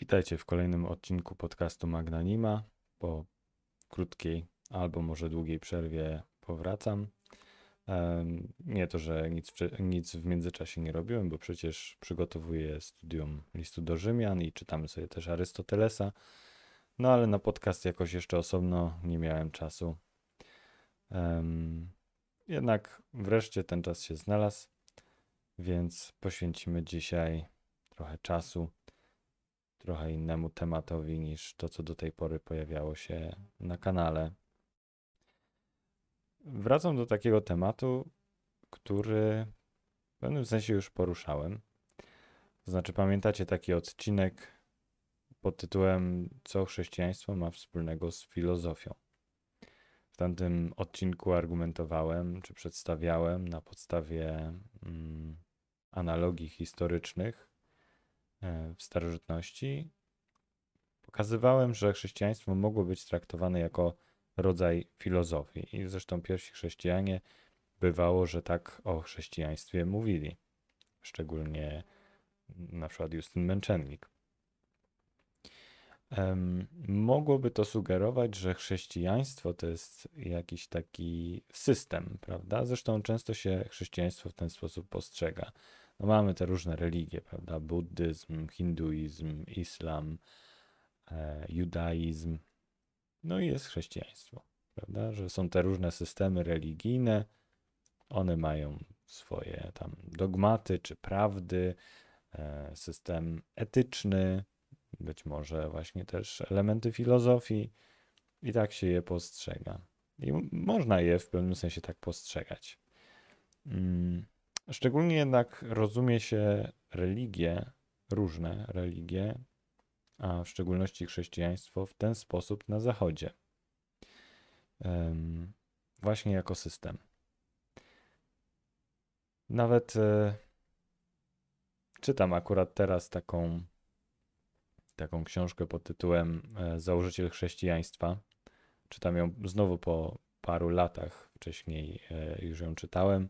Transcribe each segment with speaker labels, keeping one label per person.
Speaker 1: Witajcie w kolejnym odcinku podcastu Magnanima. Po krótkiej albo może długiej przerwie powracam. Nie to, że nic, nic w międzyczasie nie robiłem, bo przecież przygotowuję studium listu do Rzymian i czytamy sobie też Arystotelesa. No ale na podcast jakoś jeszcze osobno nie miałem czasu. Jednak wreszcie ten czas się znalazł, więc poświęcimy dzisiaj trochę czasu trochę innemu tematowi niż to, co do tej pory pojawiało się na kanale. Wracam do takiego tematu, który w pewnym sensie już poruszałem. To znaczy, pamiętacie taki odcinek pod tytułem Co chrześcijaństwo ma wspólnego z filozofią? W tamtym odcinku argumentowałem, czy przedstawiałem na podstawie mm, analogii historycznych w starożytności, pokazywałem, że chrześcijaństwo mogło być traktowane jako rodzaj filozofii. I zresztą pierwsi chrześcijanie bywało, że tak o chrześcijaństwie mówili. Szczególnie na przykład Justyn Męczennik. Mogłoby to sugerować, że chrześcijaństwo to jest jakiś taki system, prawda? Zresztą często się chrześcijaństwo w ten sposób postrzega. No mamy te różne religie, prawda? Buddyzm, hinduizm, islam, e, judaizm. No i jest chrześcijaństwo, prawda? Że są te różne systemy religijne, one mają swoje tam dogmaty czy prawdy, e, system etyczny, być może właśnie też elementy filozofii i tak się je postrzega. I można je w pewnym sensie tak postrzegać. Mm, Szczególnie jednak rozumie się religie, różne religie, a w szczególności chrześcijaństwo w ten sposób na Zachodzie. Właśnie jako system. Nawet e, czytam akurat teraz taką, taką książkę pod tytułem e, Założyciel chrześcijaństwa. Czytam ją znowu po paru latach. Wcześniej e, już ją czytałem.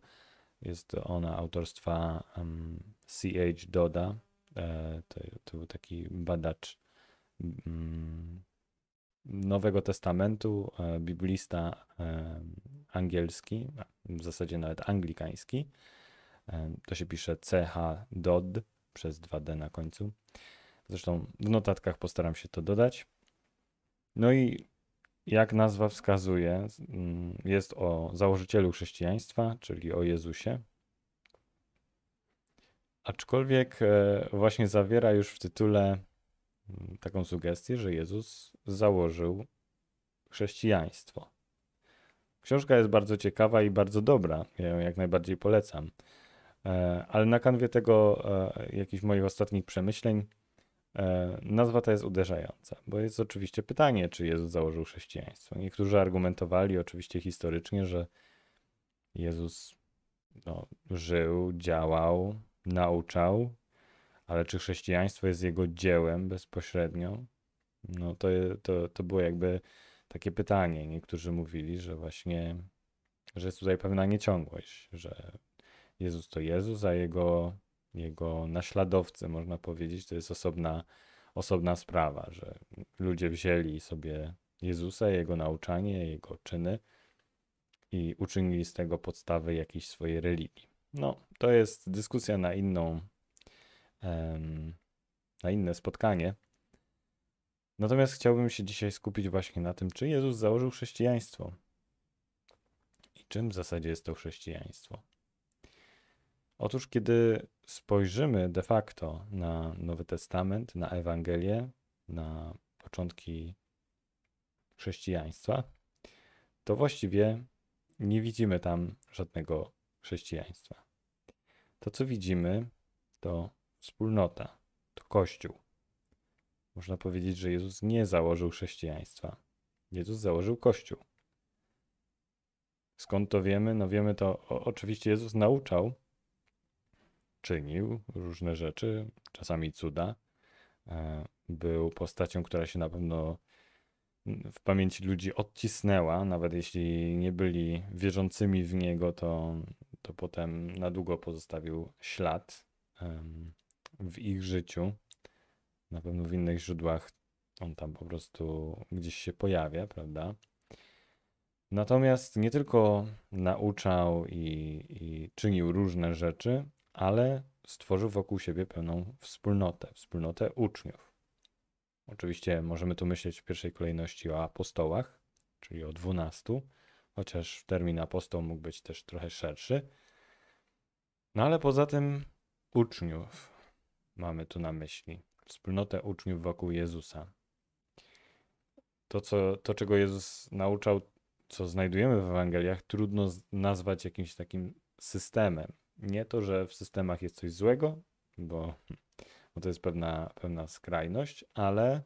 Speaker 1: Jest ona autorstwa em, C.H. Doda. E, To, to był taki badacz mm, Nowego Testamentu, e, biblista e, angielski, w zasadzie nawet anglikański. E, To się pisze C.H. Dodd przez 2D na końcu. Zresztą w notatkach postaram się to dodać. No i jak nazwa wskazuje, mm, jest o założycielu chrześcijaństwa, czyli o Jezusie. Aczkolwiek e, właśnie zawiera już w tytule mm, taką sugestię, że Jezus założył chrześcijaństwo. Książka jest bardzo ciekawa i bardzo dobra. Ja ją jak najbardziej polecam. E, Ale na kanwie tego e, jakichś moich ostatnich przemyśleń nazwa ta jest uderzająca, bo jest oczywiście pytanie, czy Jezus założył chrześcijaństwo. Niektórzy argumentowali oczywiście historycznie, że Jezus no, żył, działał, nauczał, ale czy chrześcijaństwo jest jego dziełem bezpośrednio? No to, to, to było jakby takie pytanie. Niektórzy mówili, że właśnie, że jest tutaj pewna nieciągłość, że Jezus to Jezus, a jego, jego naśladowcy, można powiedzieć, to jest osobna, osobna sprawa, że ludzie wzięli sobie Jezusa, jego nauczanie, jego czyny i uczynili z tego podstawę jakiejś swojej religii. No, to jest dyskusja na inną, na inne spotkanie. Natomiast chciałbym się dzisiaj skupić właśnie na tym, czy Jezus założył chrześcijaństwo i czym w zasadzie jest to chrześcijaństwo. Otóż, kiedy spojrzymy de facto na Nowy Testament, na Ewangelię, na początki chrześcijaństwa, to właściwie nie widzimy tam żadnego chrześcijaństwa. To, co widzimy, to wspólnota, to Kościół. Można powiedzieć, że Jezus nie założył chrześcijaństwa. Jezus założył Kościół. Skąd to wiemy? No wiemy to, o, oczywiście Jezus nauczał, czynił różne rzeczy, czasami cuda. E, Był postacią, która się na pewno w pamięci ludzi odcisnęła, nawet jeśli nie byli wierzącymi w niego, to, to potem na długo pozostawił ślad w ich życiu. Na pewno w innych źródłach on tam po prostu gdzieś się pojawia, prawda? Natomiast nie tylko nauczał i, i czynił różne rzeczy, ale stworzył wokół siebie pełną wspólnotę, wspólnotę uczniów. Oczywiście możemy tu myśleć w pierwszej kolejności o apostołach, czyli o dwunastu, chociaż termin apostoł mógł być też trochę szerszy. No ale poza tym uczniów mamy tu na myśli. Wspólnotę uczniów wokół Jezusa. To, co, to czego Jezus nauczał, co znajdujemy w Ewangeliach, trudno nazwać jakimś takim systemem. Nie to, że w systemach jest coś złego, bo, bo to jest pewna, pewna skrajność, ale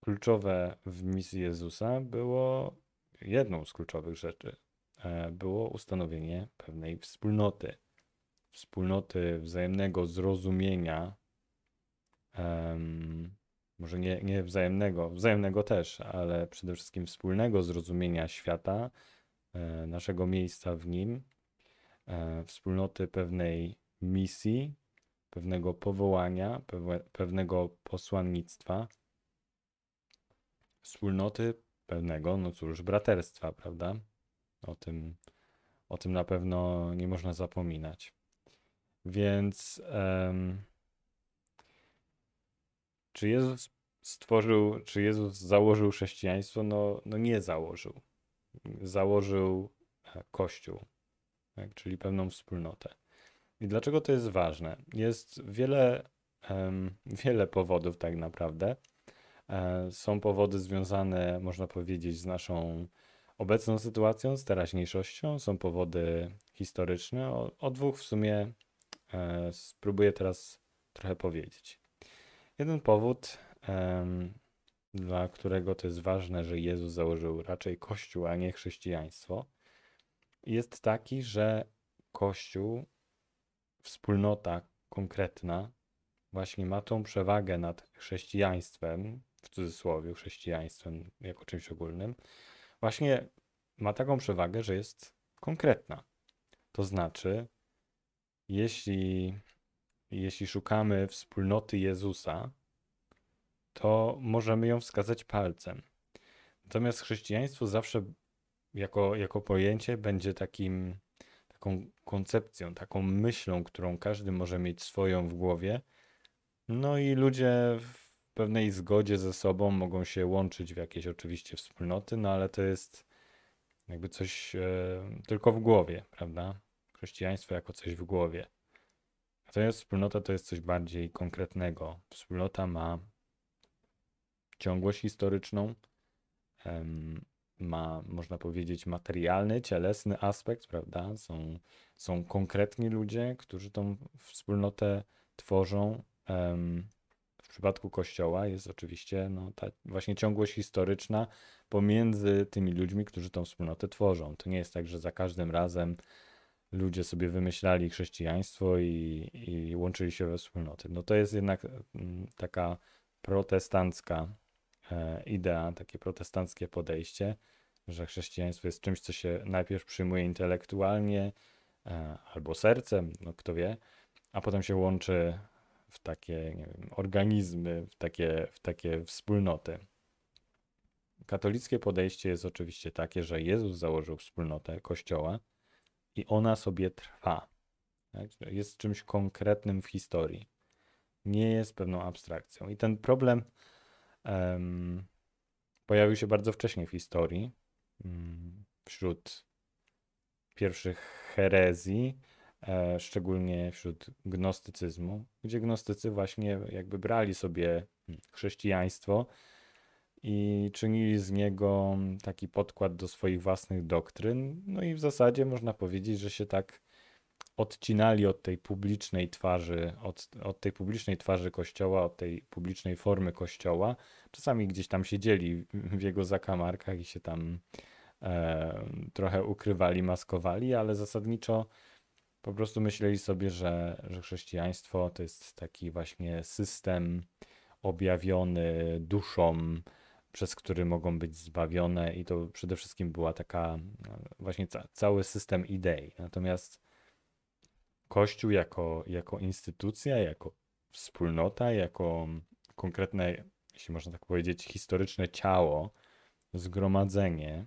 Speaker 1: kluczowe w misji Jezusa było jedną z kluczowych rzeczy. E, było ustanowienie pewnej wspólnoty. Wspólnoty wzajemnego zrozumienia, um, może nie, nie wzajemnego, wzajemnego też, ale przede wszystkim wspólnego zrozumienia świata, e, naszego miejsca w nim, wspólnoty pewnej misji, pewnego powołania, pewnego posłannictwa, wspólnoty pewnego, no cóż, braterstwa, prawda? O tym, o tym na pewno nie można zapominać. Więc um, czy Jezus stworzył, czy Jezus założył chrześcijaństwo? No, no nie założył. Założył e, Kościół, tak? czyli pewną wspólnotę. I dlaczego to jest ważne? Jest wiele, um, wiele powodów tak naprawdę. E, są powody związane, można powiedzieć, z naszą obecną sytuacją, z teraźniejszością. Są powody historyczne. O, o dwóch w sumie e, spróbuję teraz trochę powiedzieć. Jeden powód, dla którego to jest ważne, że Jezus założył raczej Kościół, a nie chrześcijaństwo, jest taki, że Kościół, wspólnota konkretna, właśnie ma tą przewagę nad chrześcijaństwem, w cudzysłowie, chrześcijaństwem jako czymś ogólnym, właśnie ma taką przewagę, że jest konkretna. To znaczy, jeśli, jeśli szukamy wspólnoty Jezusa, to możemy ją wskazać palcem. Natomiast chrześcijaństwo zawsze jako, jako pojęcie będzie takim, taką koncepcją, taką myślą, którą każdy może mieć swoją w głowie. No i ludzie w pewnej zgodzie ze sobą mogą się łączyć w jakieś oczywiście wspólnoty, no ale to jest jakby coś e, tylko w głowie, prawda? Chrześcijaństwo jako coś w głowie. Natomiast wspólnota to jest coś bardziej konkretnego. Wspólnota ma ciągłość historyczną, ma, można powiedzieć, materialny, cielesny aspekt, prawda? Są, są konkretni ludzie, którzy tą wspólnotę tworzą. W przypadku Kościoła jest oczywiście no, ta właśnie ciągłość historyczna pomiędzy tymi ludźmi, którzy tą wspólnotę tworzą. To nie jest tak, że za każdym razem ludzie sobie wymyślali chrześcijaństwo i, i łączyli się we wspólnoty. No to jest jednak mm, taka protestancka idea, takie protestanckie podejście, że chrześcijaństwo jest czymś, co się najpierw przyjmuje intelektualnie e, albo sercem, no kto wie, a potem się łączy w takie wiem, organizmy, w takie, w takie wspólnoty. Katolickie podejście jest oczywiście takie, że Jezus założył wspólnotę Kościoła i ona sobie trwa. Tak? Jest czymś konkretnym w historii. Nie jest pewną abstrakcją. I ten problem um, pojawił się bardzo wcześnie w historii. Um, wśród pierwszych herezji, e, szczególnie wśród gnostycyzmu, gdzie gnostycy właśnie jakby brali sobie chrześcijaństwo i czynili z niego taki podkład do swoich własnych doktryn. No i w zasadzie można powiedzieć, że się tak odcinali od tej publicznej twarzy, od, od tej publicznej twarzy kościoła, od tej publicznej formy kościoła. Czasami gdzieś tam siedzieli w jego zakamarkach i się tam e, trochę ukrywali, maskowali, ale zasadniczo po prostu myśleli sobie, że, że chrześcijaństwo to jest taki właśnie system objawiony duszą, przez który mogą być zbawione, i to przede wszystkim była taka właśnie ca cały system idei. Natomiast Kościół jako, jako instytucja, jako wspólnota, jako konkretne, jeśli można tak powiedzieć, historyczne ciało, zgromadzenie,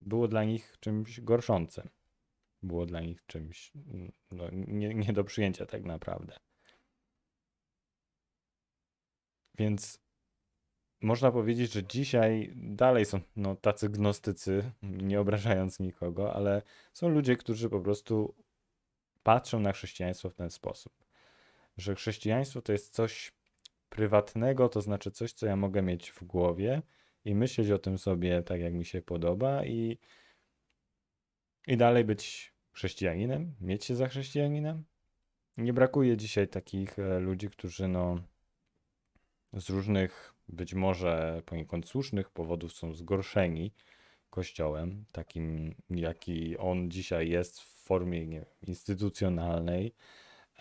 Speaker 1: było dla nich czymś gorszącym. Było dla nich czymś no, nie, nie do przyjęcia tak naprawdę. Więc można powiedzieć, że dzisiaj dalej są no, tacy gnostycy, nie obrażając nikogo, ale są ludzie, którzy po prostu patrzą na chrześcijaństwo w ten sposób, że chrześcijaństwo to jest coś prywatnego, to znaczy coś, co ja mogę mieć w głowie i myśleć o tym sobie tak, jak mi się podoba i, i dalej być chrześcijaninem, mieć się za chrześcijaninem. Nie brakuje dzisiaj takich e, ludzi, którzy no z różnych, być może poniekąd słusznych powodów są zgorszeni kościołem, takim jaki on dzisiaj jest w formie nie, instytucjonalnej,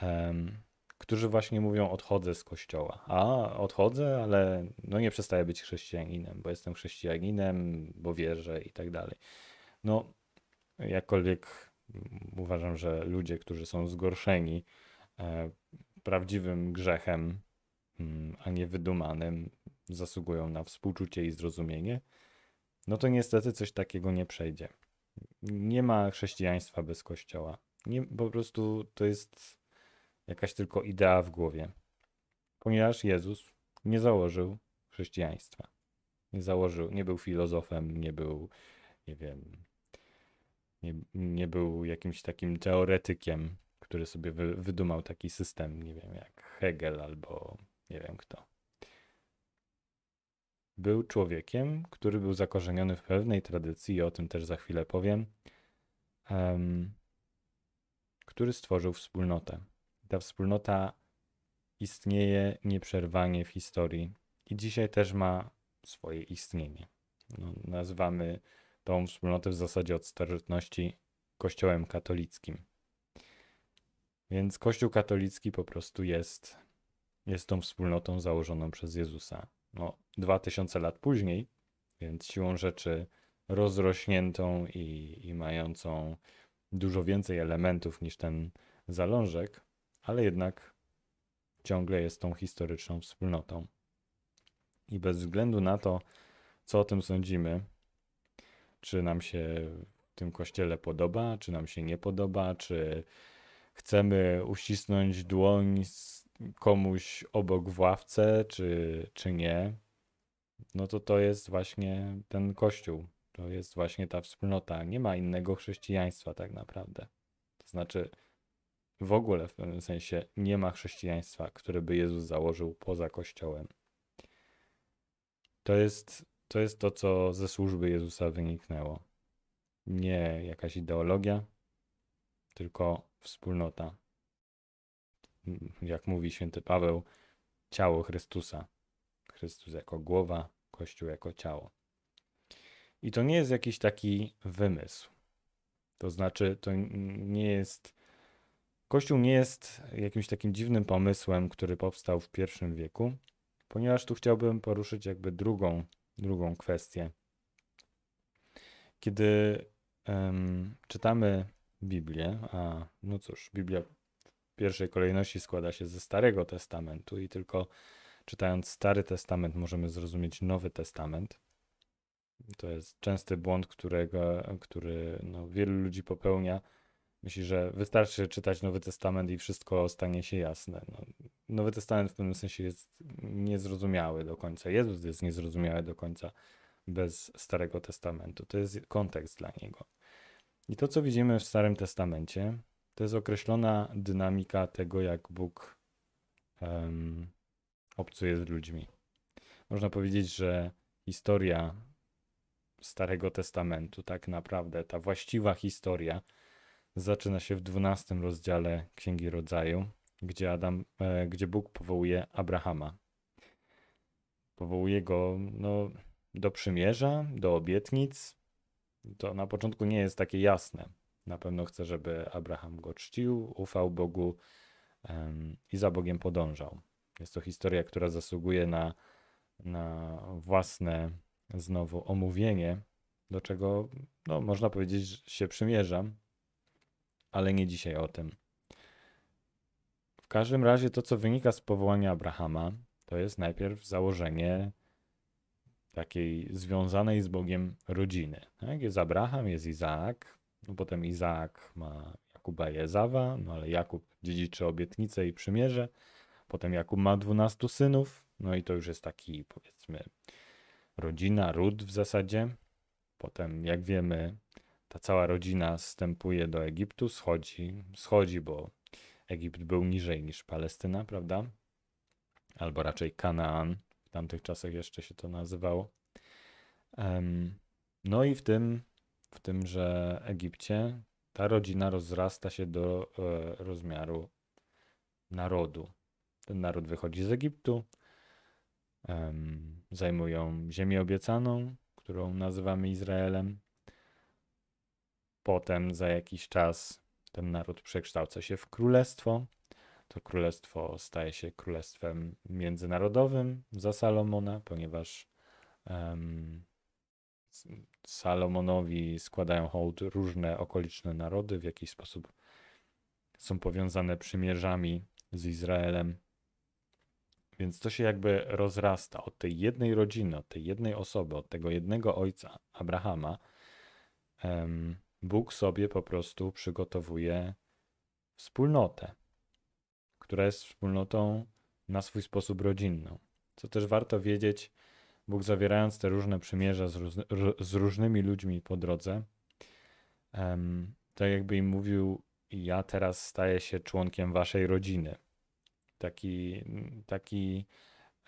Speaker 1: um, którzy właśnie mówią odchodzę z kościoła. A odchodzę, ale no nie przestaję być chrześcijaninem, bo jestem chrześcijaninem, bo wierzę i tak dalej. No, jakkolwiek uważam, że ludzie, którzy są zgorszeni e, prawdziwym grzechem, mm, a nie wydumanym, zasługują na współczucie i zrozumienie, no to niestety coś takiego nie przejdzie. Nie ma chrześcijaństwa bez kościoła. Nie, po prostu to jest jakaś tylko idea w głowie. Ponieważ Jezus nie założył chrześcijaństwa. Nie założył, nie był filozofem, nie był, nie wiem, nie, nie był jakimś takim teoretykiem, który sobie wy, wydumał taki system, nie wiem, jak Hegel albo nie wiem kto. Był człowiekiem, który był zakorzeniony w pewnej tradycji, i o tym też za chwilę powiem, um, który stworzył wspólnotę. Ta wspólnota istnieje nieprzerwanie w historii i dzisiaj też ma swoje istnienie. No, nazywamy tą wspólnotę w zasadzie od starożytności Kościołem katolickim. Więc Kościół katolicki po prostu jest, jest tą wspólnotą założoną przez Jezusa. No, dwa tysiące lat później, więc siłą rzeczy rozrośniętą i, i mającą dużo więcej elementów niż ten zalążek, ale jednak ciągle jest tą historyczną wspólnotą. I bez względu na to, co o tym sądzimy, czy nam się w tym kościele podoba, czy nam się nie podoba, czy chcemy uścisnąć dłoń komuś obok w ławce, czy, czy nie, no to to jest właśnie ten kościół. To jest właśnie ta wspólnota. Nie ma innego chrześcijaństwa tak naprawdę. To znaczy, w ogóle w pewnym sensie nie ma chrześcijaństwa, które by Jezus założył poza Kościołem. To jest to, jest to co ze służby Jezusa wyniknęło. Nie jakaś ideologia, tylko wspólnota. Jak mówi święty Paweł, ciało Chrystusa. Chrystus jako głowa, Kościół jako ciało. I to nie jest jakiś taki wymysł. To znaczy, to nie jest Kościół nie jest jakimś takim dziwnym pomysłem, który powstał w I wieku, ponieważ tu chciałbym poruszyć jakby drugą, drugą kwestię. Kiedy um, czytamy Biblię, a no cóż, Biblia pierwszej kolejności składa się ze Starego Testamentu i tylko czytając Stary Testament możemy zrozumieć Nowy Testament. To jest częsty błąd, którego, który no, wielu ludzi popełnia Myśli, że wystarczy czytać Nowy Testament i wszystko stanie się jasne. No, Nowy Testament w pewnym sensie jest niezrozumiały do końca. Jezus jest niezrozumiały do końca bez Starego Testamentu. To jest kontekst dla niego. I to, co widzimy w Starym Testamencie, to jest określona dynamika tego, jak Bóg um, obcuje z ludźmi. Można powiedzieć, że historia Starego Testamentu, tak naprawdę, ta właściwa historia, zaczyna się w 12 rozdziale Księgi Rodzaju, gdzie, Adam, e, gdzie Bóg powołuje Abrahama. Powołuje go no, do przymierza, do obietnic. To na początku nie jest takie jasne. Na pewno chce, żeby Abraham go czcił, ufał Bogu i za Bogiem podążał. Jest to historia, która zasługuje na, na własne znowu omówienie, do czego no, można powiedzieć, że się przymierzam, ale nie dzisiaj o tym. W każdym razie to, co wynika z powołania Abrahama, to jest najpierw założenie takiej związanej z Bogiem rodziny. Tak? Jest Abraham, jest Izaak, no potem Izaak ma Jakuba i Ezawa, no ale Jakub dziedziczy obietnicę i przymierze, potem Jakub ma dwunastu synów, no i to już jest taki powiedzmy rodzina, ród w zasadzie. Potem, jak wiemy, ta cała rodzina wstępuje do Egiptu, schodzi, schodzi, bo Egipt był niżej niż Palestyna, prawda? Albo raczej Kanaan, w tamtych czasach jeszcze się to nazywało. No i w tym, w tymże Egipcie ta rodzina rozrasta się do e, rozmiaru narodu. Ten naród wychodzi z Egiptu, zajmują ziemię obiecaną, którą nazywamy Izraelem. Potem za jakiś czas ten naród przekształca się w królestwo. To królestwo staje się królestwem międzynarodowym za Salomona, ponieważ um, Salomonowi składają hołd różne okoliczne narody, w jakiś sposób są powiązane przymierzami z Izraelem. Więc to się jakby rozrasta od tej jednej rodziny, od tej jednej osoby, od tego jednego ojca, Abrahama. Bóg sobie po prostu przygotowuje wspólnotę, która jest wspólnotą na swój sposób rodzinną. Co też warto wiedzieć, Bóg zawierając te różne przymierza z, z różnymi ludźmi po drodze, um, tak jakby im mówił, ja teraz staję się członkiem waszej rodziny. Taki, taki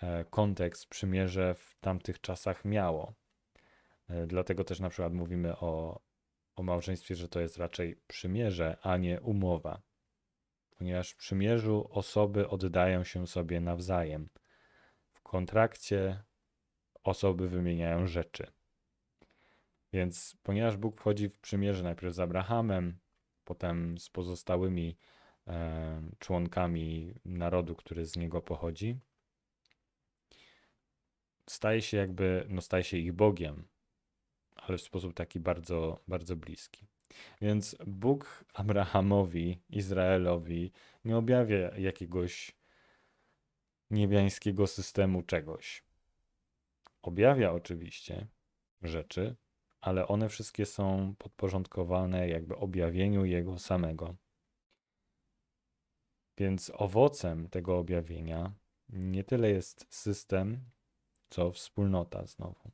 Speaker 1: e, kontekst przymierze w tamtych czasach miało. E, dlatego też na przykład mówimy o, o małżeństwie, że to jest raczej przymierze, a nie umowa. Ponieważ w przymierzu osoby oddają się sobie nawzajem. W kontrakcie osoby wymieniają rzeczy. Więc ponieważ Bóg wchodzi w przymierze najpierw z Abrahamem, potem z pozostałymi e, członkami narodu, który z niego pochodzi, staje się jakby, no staje się ich Bogiem, ale w sposób taki bardzo, bardzo bliski. Więc Bóg Abrahamowi, Izraelowi nie objawia jakiegoś niebiańskiego systemu czegoś. Objawia oczywiście rzeczy, ale one wszystkie są podporządkowane jakby objawieniu Jego samego. Więc owocem tego objawienia nie tyle jest system, co wspólnota znowu.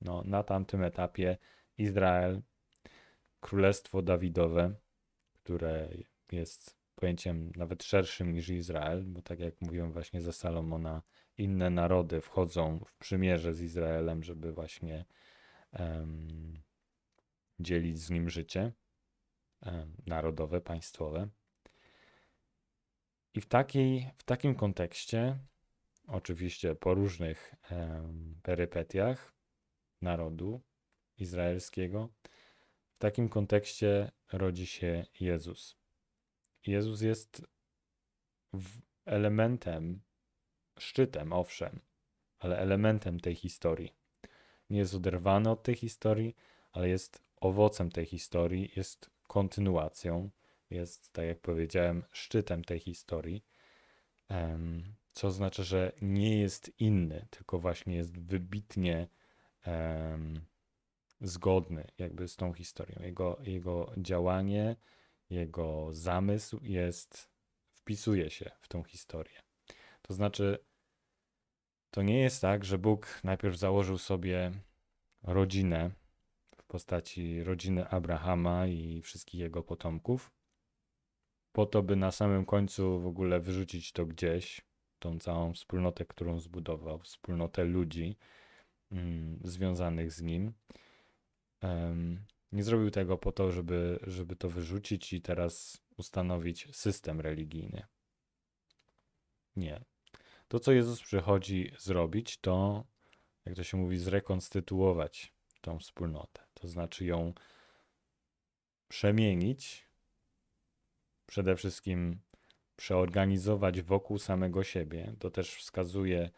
Speaker 1: No, na tamtym etapie Izrael, Królestwo Dawidowe, które jest pojęciem nawet szerszym niż Izrael, bo tak jak mówiłem właśnie za Salomona, inne narody wchodzą w przymierze z Izraelem, żeby właśnie um, dzielić z nim życie um, narodowe, państwowe. I w, takiej, w takim kontekście, oczywiście po różnych um, perypetiach narodu izraelskiego, w takim kontekście rodzi się Jezus. Jezus jest elementem szczytem, owszem, ale elementem tej historii. Nie jest oderwany od tej historii, ale jest owocem tej historii, jest kontynuacją, jest, tak jak powiedziałem, szczytem tej historii. Co oznacza, że nie jest inny, tylko właśnie jest wybitnie zgodny jakby z tą historią. Jego, jego działanie, jego zamysł jest, wpisuje się w tą historię. To znaczy, to nie jest tak, że Bóg najpierw założył sobie rodzinę w postaci rodziny Abrahama i wszystkich jego potomków, po to, by na samym końcu w ogóle wyrzucić to gdzieś, tą całą wspólnotę, którą zbudował, wspólnotę ludzi mm, związanych z nim. Um, nie zrobił tego po to, żeby, żeby to wyrzucić i teraz ustanowić system religijny. Nie. To, co Jezus przychodzi zrobić, to, jak to się mówi, zrekonstytuować tą wspólnotę. To znaczy ją przemienić, przede wszystkim przeorganizować wokół samego siebie. To też wskazuje,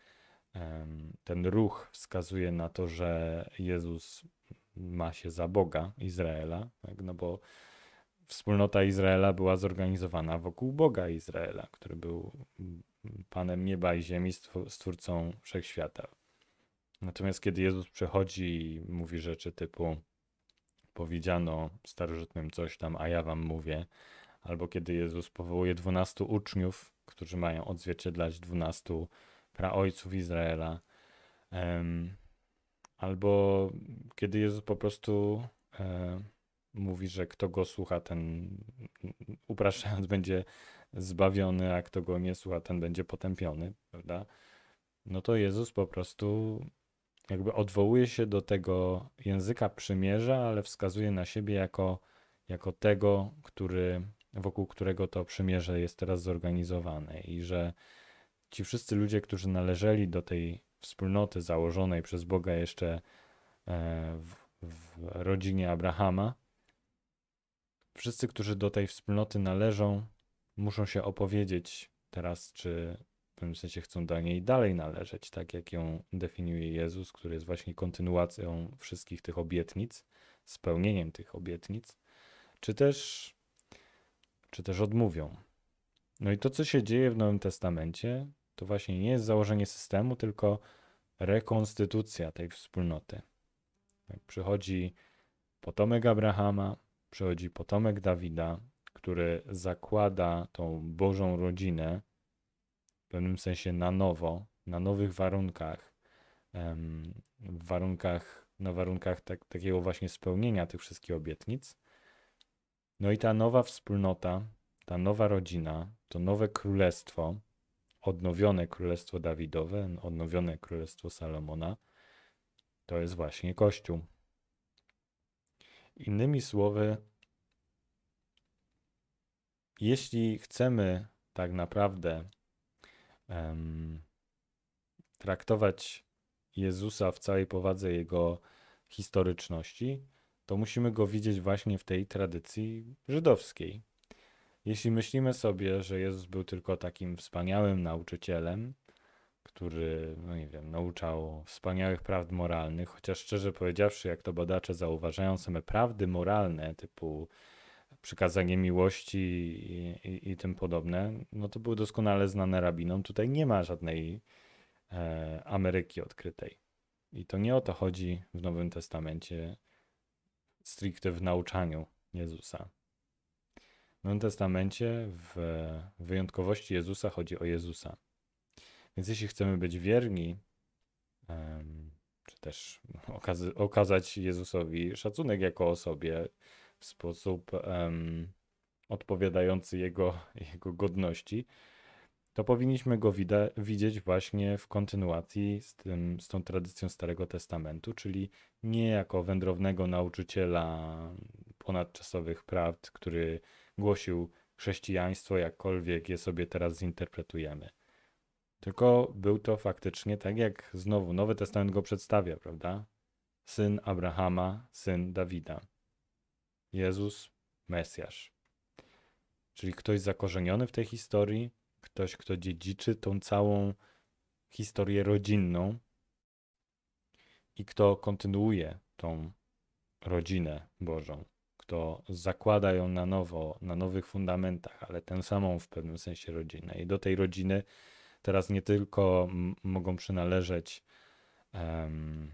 Speaker 1: ten ruch wskazuje na to, że Jezus ma się za Boga Izraela, tak? no bo wspólnota Izraela była zorganizowana wokół Boga Izraela, który był Panem nieba i ziemi, stwórcą wszechświata. Natomiast kiedy Jezus przychodzi i mówi rzeczy typu powiedziano starożytnym coś tam, a ja wam mówię, albo kiedy Jezus powołuje dwunastu uczniów, którzy mają odzwierciedlać dwunastu praojców Izraela, albo kiedy Jezus po prostu e, mówi, że kto go słucha, ten upraszczając będzie zbawiony, a kto go nie słucha, ten będzie potępiony, prawda? No to Jezus po prostu jakby odwołuje się do tego języka przymierza, ale wskazuje na siebie jako, jako tego, który, wokół którego to przymierze jest teraz zorganizowane i że ci wszyscy ludzie, którzy należeli do tej wspólnoty założonej przez Boga jeszcze e, w, w rodzinie Abrahama, wszyscy, którzy do tej wspólnoty należą, muszą się opowiedzieć teraz, czy w pewnym sensie chcą do niej dalej należeć, tak jak ją definiuje Jezus, który jest właśnie kontynuacją wszystkich tych obietnic, spełnieniem tych obietnic, czy też, czy też odmówią. No i to, co się dzieje w Nowym Testamencie, to właśnie nie jest założenie systemu, tylko rekonstytucja tej wspólnoty. Tak, przychodzi potomek Abrahama, przychodzi potomek Dawida, który zakłada tą Bożą rodzinę w pewnym sensie na nowo, na nowych warunkach, w warunkach, na warunkach tak, takiego właśnie spełnienia tych wszystkich obietnic. No i ta nowa wspólnota, ta nowa rodzina, to nowe królestwo, odnowione królestwo Dawidowe, odnowione królestwo Salomona, to jest właśnie Kościół. Innymi słowy, jeśli chcemy tak naprawdę um, traktować Jezusa w całej powadze jego historyczności, to musimy go widzieć właśnie w tej tradycji żydowskiej. Jeśli myślimy sobie, że Jezus był tylko takim wspaniałym nauczycielem, który, no nie wiem, nauczał wspaniałych prawd moralnych, chociaż szczerze powiedziawszy, jak to badacze zauważają, same prawdy moralne, typu przykazanie miłości i, i, i tym podobne, no to były doskonale znane rabinom. Tutaj nie ma żadnej e, Ameryki odkrytej. I to nie o to chodzi w Nowym Testamencie, stricte w nauczaniu Jezusa. W Nowym Testamencie w wyjątkowości Jezusa chodzi o Jezusa. Więc jeśli chcemy być wierni, czy też okazać Jezusowi szacunek jako osobie w sposób odpowiadający jego, jego godności, to powinniśmy go widzieć właśnie w kontynuacji z, tym, z tą tradycją Starego Testamentu, czyli nie jako wędrownego nauczyciela ponadczasowych prawd, który głosił chrześcijaństwo, jakkolwiek je sobie teraz zinterpretujemy. Tylko był to faktycznie tak, jak znowu Nowy Testament go przedstawia, prawda? Syn Abrahama, syn Dawida. Jezus, Mesjasz. Czyli ktoś zakorzeniony w tej historii, ktoś, kto dziedziczy tą całą historię rodzinną i kto kontynuuje tą rodzinę Bożą kto zakłada ją na nowo, na nowych fundamentach, ale tę samą w pewnym sensie rodzinę. I do tej rodziny teraz nie tylko mogą przynależeć um,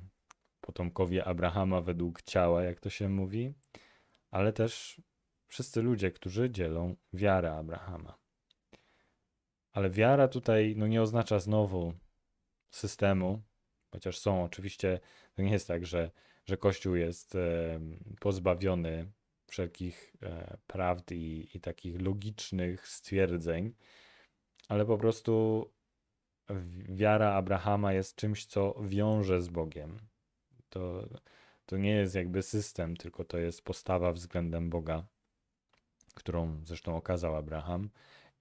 Speaker 1: potomkowie Abrahama według ciała, jak to się mówi, ale też wszyscy ludzie, którzy dzielą wiarę Abrahama. Ale wiara tutaj no, nie oznacza znowu systemu, chociaż są oczywiście, to nie jest tak, że, że Kościół jest e, pozbawiony wszelkich e, prawd i, i takich logicznych stwierdzeń, ale po prostu wiara Abrahama jest czymś, co wiąże z Bogiem. To, to nie jest jakby system, tylko to jest postawa względem Boga, którą zresztą okazał Abraham,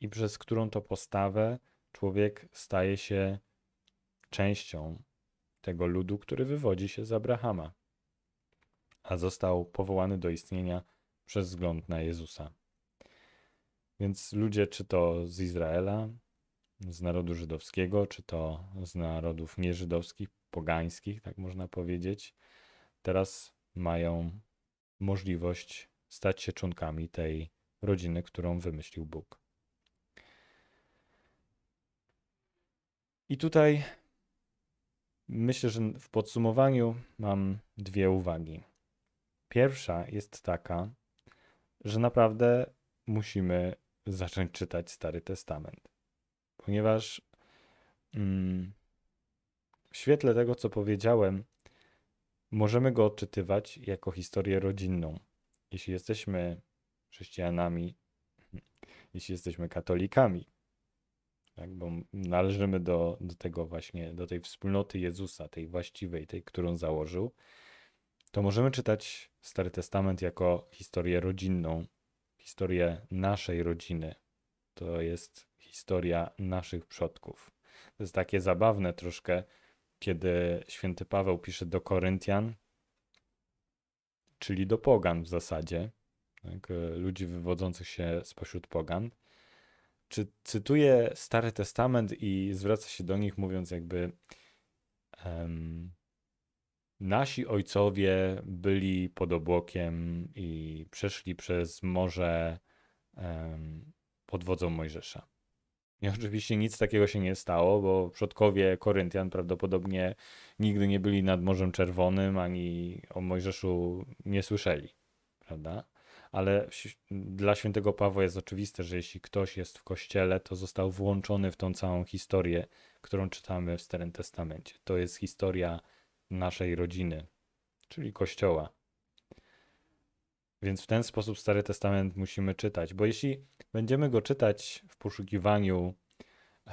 Speaker 1: i przez którą to postawę człowiek staje się częścią tego ludu, który wywodzi się z Abrahama, a został powołany do istnienia przez wzgląd na Jezusa. Więc ludzie, czy to z Izraela, z narodu żydowskiego, czy to z narodów nieżydowskich, pogańskich, tak można powiedzieć, teraz mają możliwość stać się członkami tej rodziny, którą wymyślił Bóg. I tutaj myślę, że w podsumowaniu mam dwie uwagi. Pierwsza jest taka, że naprawdę musimy zacząć czytać Stary Testament, ponieważ mm, w świetle tego, co powiedziałem, możemy go odczytywać jako historię rodzinną. Jeśli jesteśmy chrześcijanami, jeśli jesteśmy katolikami, tak, bo należymy do, do tego właśnie, do tej wspólnoty Jezusa, tej właściwej, tej, którą założył, to możemy czytać Stary Testament jako historię rodzinną, historię naszej rodziny. To jest historia naszych przodków. To jest takie zabawne troszkę, kiedy święty Paweł pisze do Koryntian, czyli do pogan w zasadzie, tak, ludzi wywodzących się spośród pogan, czy cytuje Stary Testament i zwraca się do nich, mówiąc jakby um, nasi ojcowie byli pod obłokiem i przeszli przez morze um, pod wodzą Mojżesza. I oczywiście nic takiego się nie stało, bo przodkowie Koryntian prawdopodobnie nigdy nie byli nad Morzem Czerwonym ani o Mojżeszu nie słyszeli, prawda? Ale dla świętego Pawła jest oczywiste, że jeśli ktoś jest w kościele, to został włączony w tą całą historię, którą czytamy w Starym Testamencie. To jest historia naszej rodziny, czyli kościoła. Więc w ten sposób Stary Testament musimy czytać, bo jeśli będziemy go czytać w poszukiwaniu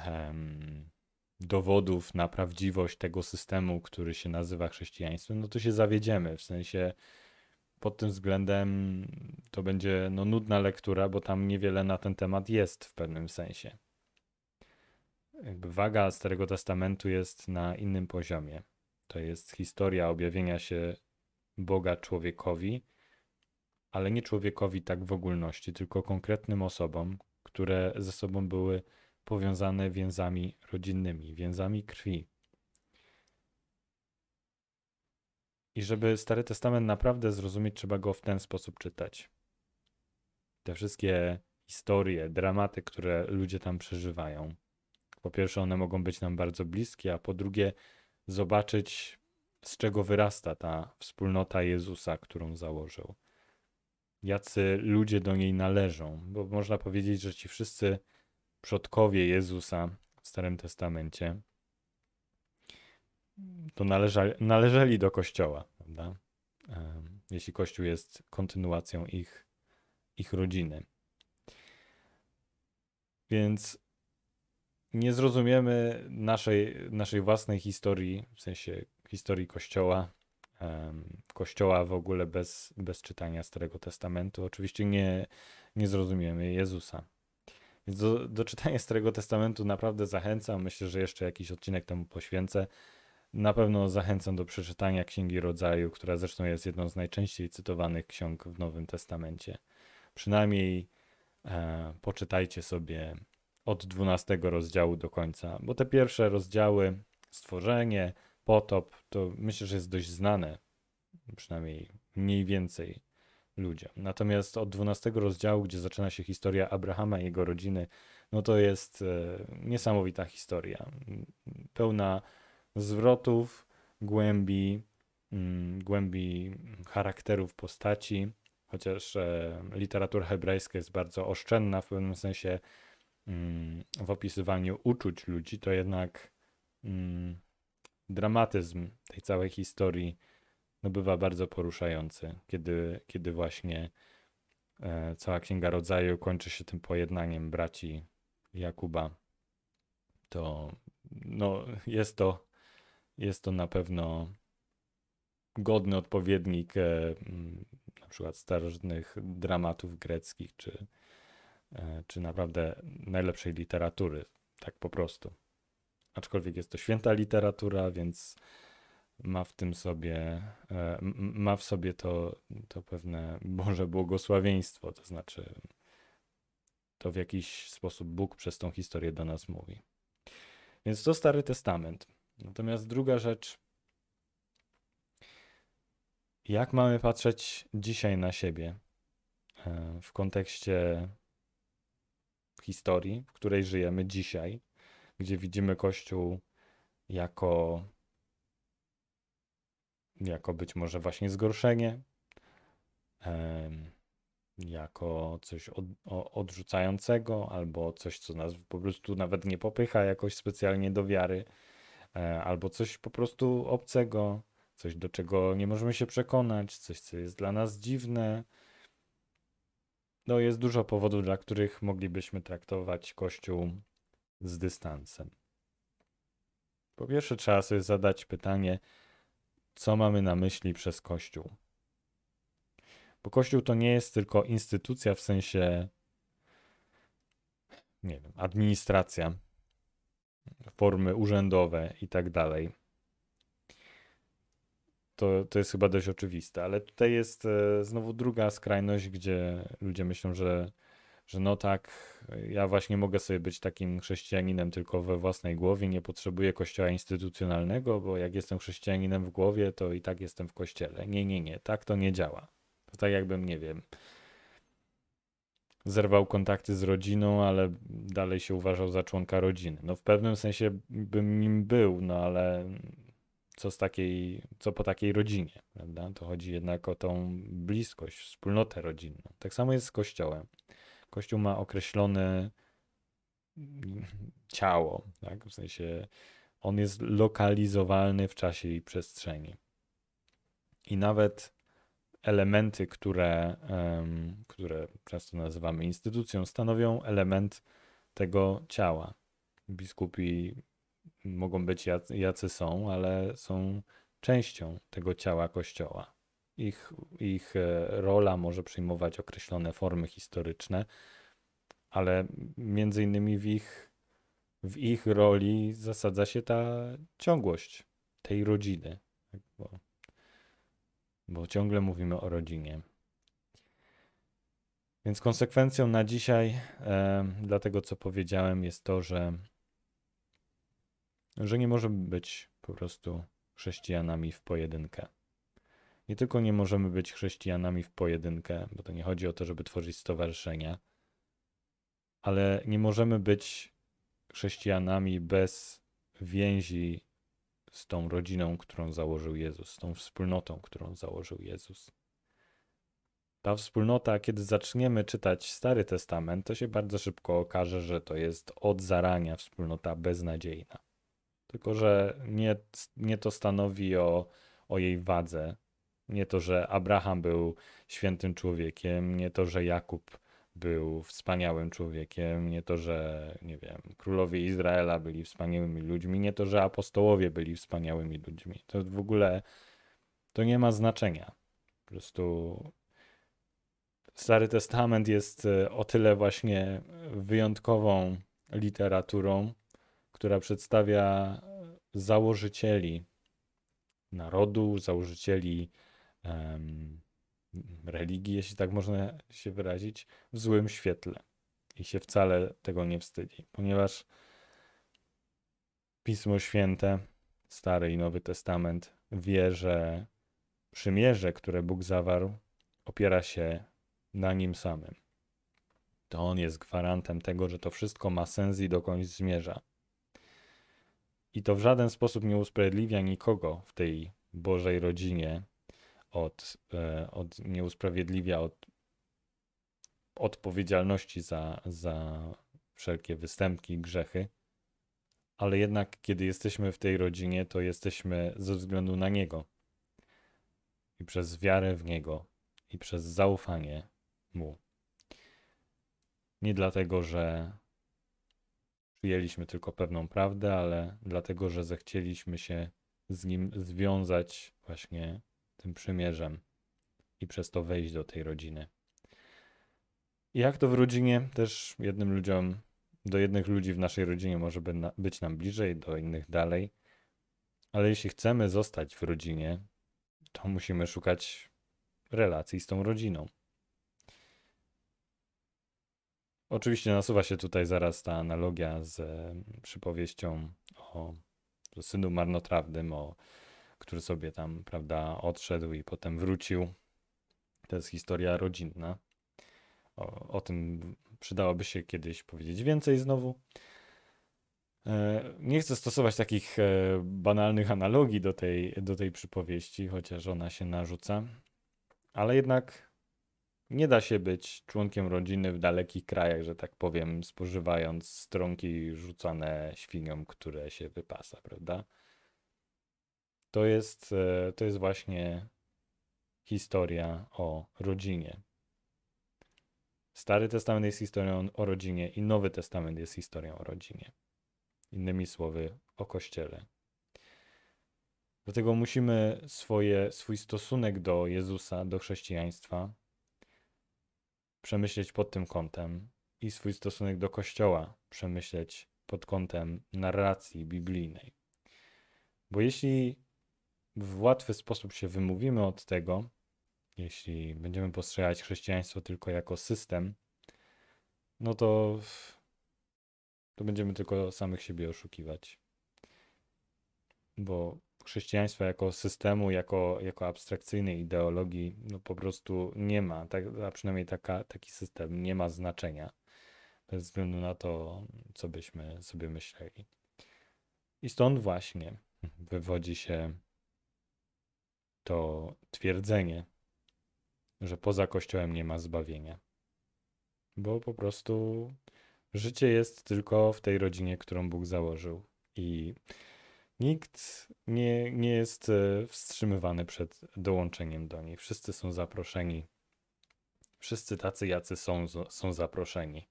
Speaker 1: um, dowodów na prawdziwość tego systemu, który się nazywa chrześcijaństwem, no to się zawiedziemy. W sensie pod tym względem to będzie no, nudna lektura, bo tam niewiele na ten temat jest w pewnym sensie. Jakby waga Starego Testamentu jest na innym poziomie. To jest historia objawienia się Boga człowiekowi ale nie człowiekowi tak w ogólności, tylko konkretnym osobom, które ze sobą były powiązane więzami rodzinnymi, więzami krwi. I żeby Stary Testament naprawdę zrozumieć, trzeba go w ten sposób czytać. Te wszystkie historie, dramaty, które ludzie tam przeżywają. Po pierwsze, one mogą być nam bardzo bliskie, a po drugie, zobaczyć, z czego wyrasta ta wspólnota Jezusa, którą założył jacy ludzie do niej należą, bo można powiedzieć, że ci wszyscy przodkowie Jezusa w Starym Testamencie to należali, należeli do Kościoła, prawda? Jeśli Kościół jest kontynuacją ich, ich rodziny. Więc nie zrozumiemy naszej, naszej własnej historii, w sensie historii Kościoła, Kościoła w ogóle bez, bez czytania Starego Testamentu. Oczywiście nie, nie zrozumiemy Jezusa. Więc do, do czytania Starego Testamentu naprawdę zachęcam. Myślę, że jeszcze jakiś odcinek temu poświęcę. Na pewno zachęcam do przeczytania Księgi Rodzaju, która zresztą jest jedną z najczęściej cytowanych ksiąg w Nowym Testamencie. Przynajmniej e, poczytajcie sobie od 12 rozdziału do końca, bo te pierwsze rozdziały, stworzenie, potop, to myślę, że jest dość znane, przynajmniej mniej więcej ludziom. Natomiast od 12 rozdziału, gdzie zaczyna się historia Abrahama i jego rodziny, no to jest e, niesamowita historia. Pełna zwrotów, głębi, mm, głębi charakterów postaci, chociaż e, literatura hebrajska jest bardzo oszczędna w pewnym sensie mm, w opisywaniu uczuć ludzi, to jednak mm, dramatyzm tej całej historii no bywa bardzo poruszający, kiedy, kiedy właśnie e, cała Księga Rodzaju kończy się tym pojednaniem braci Jakuba. To no, jest to jest to na pewno godny odpowiednik e, na przykład starożytnych dramatów greckich, czy, e, czy naprawdę najlepszej literatury, tak po prostu aczkolwiek jest to święta literatura, więc ma w tym sobie, e, ma w sobie to, to pewne Boże błogosławieństwo, to znaczy to w jakiś sposób Bóg przez tą historię do nas mówi. Więc to Stary Testament. Natomiast druga rzecz, jak mamy patrzeć dzisiaj na siebie? e, w kontekście historii, w której żyjemy dzisiaj, gdzie widzimy Kościół jako, jako być może właśnie zgorszenie, jako coś od, odrzucającego, albo coś, co nas po prostu nawet nie popycha jakoś specjalnie do wiary, e, albo coś po prostu obcego, coś do czego nie możemy się przekonać, coś, co jest dla nas dziwne. No, jest dużo powodów, dla których moglibyśmy traktować Kościół z dystansem. Po pierwsze, trzeba sobie zadać pytanie, co mamy na myśli przez Kościół. Bo Kościół to nie jest tylko instytucja w sensie, nie wiem, administracja, formy urzędowe i tak dalej. To, to jest chyba dość oczywiste, ale tutaj jest e, znowu druga skrajność, gdzie ludzie myślą, że, że no tak, ja właśnie mogę sobie być takim chrześcijaninem tylko we własnej głowie, nie potrzebuję kościoła instytucjonalnego, bo jak jestem chrześcijaninem w głowie, to i tak jestem w kościele. Nie, nie, nie, tak to nie działa. To tak jakbym, nie wiem, zerwał kontakty z rodziną, ale dalej się uważał za członka rodziny. No w pewnym sensie bym nim był, no ale co z takiej, co po takiej rodzinie, prawda? To chodzi jednak o tą bliskość, wspólnotę rodzinną. Tak samo jest z Kościołem. Kościół ma określone ciało, tak? W sensie on jest lokalizowalny w czasie i przestrzeni. I nawet elementy, które, które często nazywamy instytucją, stanowią element tego ciała. Biskupi mogą być jacy, jacy są, ale są częścią tego ciała Kościoła. Ich, ich e, rola może przyjmować określone formy historyczne, ale między innymi w ich, w ich roli zasadza się ta ciągłość tej rodziny. Tak, bo bo ciągle mówimy o rodzinie. Więc konsekwencją na dzisiaj, e, dla tego co powiedziałem, jest to, że, że nie możemy być po prostu chrześcijanami w pojedynkę. Nie tylko nie możemy być chrześcijanami w pojedynkę, bo to nie chodzi o to, żeby tworzyć stowarzyszenia, ale nie możemy być chrześcijanami bez więzi z tą rodziną, którą założył Jezus, z tą wspólnotą, którą założył Jezus. Ta wspólnota, kiedy zaczniemy czytać Stary Testament, to się bardzo szybko okaże, że to jest od zarania wspólnota beznadziejna. Tylko, że nie, nie to stanowi o, o jej wadze. Nie to, że Abraham był świętym człowiekiem, nie to, że Jakub był wspaniałym człowiekiem, nie to, że, nie wiem, królowie Izraela byli wspaniałymi ludźmi, nie to, że apostołowie byli wspaniałymi ludźmi. To w ogóle to nie ma znaczenia. Po prostu Stary Testament jest e, o tyle właśnie wyjątkową literaturą, która przedstawia założycieli narodu, założycieli religii, jeśli tak można się wyrazić, w złym świetle. I się wcale tego nie wstydzi, ponieważ Pismo Święte, Stary i Nowy Testament, wie, że przymierze, które Bóg zawarł, opiera się na nim samym. To on jest gwarantem tego, że to wszystko ma sens i dokądś zmierza. I to w żaden sposób nie usprawiedliwia nikogo w tej Bożej rodzinie, od, e, od nie usprawiedliwia od odpowiedzialności za, za wszelkie występki, grzechy, ale jednak kiedy jesteśmy w tej rodzinie, to jesteśmy ze względu na Niego i przez wiarę w Niego i przez zaufanie Mu. Nie dlatego, że przyjęliśmy tylko pewną prawdę, ale dlatego, że zechcieliśmy się z Nim związać właśnie tym przymierzem i przez to wejść do tej rodziny. Jak to w rodzinie, też jednym ludziom, do jednych ludzi w naszej rodzinie może być nam bliżej, do innych dalej. Ale jeśli chcemy zostać w rodzinie, to musimy szukać relacji z tą rodziną. Oczywiście nasuwa się tutaj zaraz ta analogia z przypowieścią o synu marnotrawnym, o który sobie tam, prawda, odszedł i potem wrócił. To jest historia rodzinna. o, o tym przydałoby się kiedyś powiedzieć więcej znowu. E, Nie chcę stosować takich e, banalnych analogii do tej, do tej przypowieści, chociaż ona się narzuca, ale jednak nie da się być członkiem rodziny w dalekich krajach, że tak powiem, spożywając stronki rzucane świniom, które się wypasa, prawda? To jest, e, to jest właśnie historia o rodzinie. Stary Testament jest historią o rodzinie i Nowy Testament jest historią o rodzinie. Innymi słowy, o Kościele. Dlatego musimy swoje, swój stosunek do Jezusa, do chrześcijaństwa przemyśleć pod tym kątem i swój stosunek do Kościoła przemyśleć pod kątem narracji biblijnej. Bo jeśli w łatwy sposób się wymówimy od tego, jeśli będziemy postrzegać chrześcijaństwo tylko jako system, no to, to będziemy tylko samych siebie oszukiwać. Bo chrześcijaństwa jako systemu, jako, jako abstrakcyjnej ideologii, no po prostu nie ma, tak, a przynajmniej taka, taki system nie ma znaczenia, bez względu na to, co byśmy sobie myśleli. I stąd właśnie wywodzi się to twierdzenie, że poza Kościołem nie ma zbawienia. Bo po prostu życie jest tylko w tej rodzinie, którą Bóg założył. I nikt nie, nie jest e, wstrzymywany przed dołączeniem do niej. Wszyscy są zaproszeni. Wszyscy tacy, jacy są, są zaproszeni.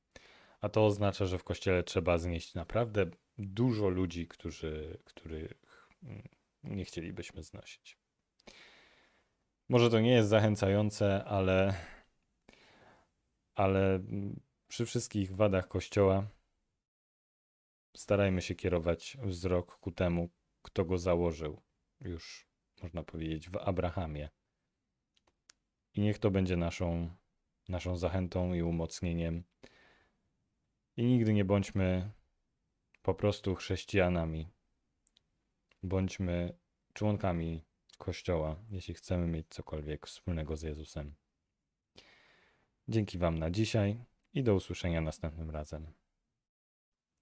Speaker 1: A to oznacza, że w kościele trzeba znieść naprawdę dużo ludzi, którzy, których mm, nie chcielibyśmy znosić. Może to nie jest zachęcające, ale, ale przy wszystkich wadach Kościoła starajmy się kierować wzrok ku temu, kto go założył, już można powiedzieć, w Abrahamie. I niech to będzie naszą, naszą zachętą i umocnieniem. I nigdy nie bądźmy po prostu chrześcijanami. Bądźmy członkami Kościoła, jeśli chcemy mieć cokolwiek wspólnego z Jezusem. Dzięki Wam na dzisiaj i do usłyszenia następnym razem.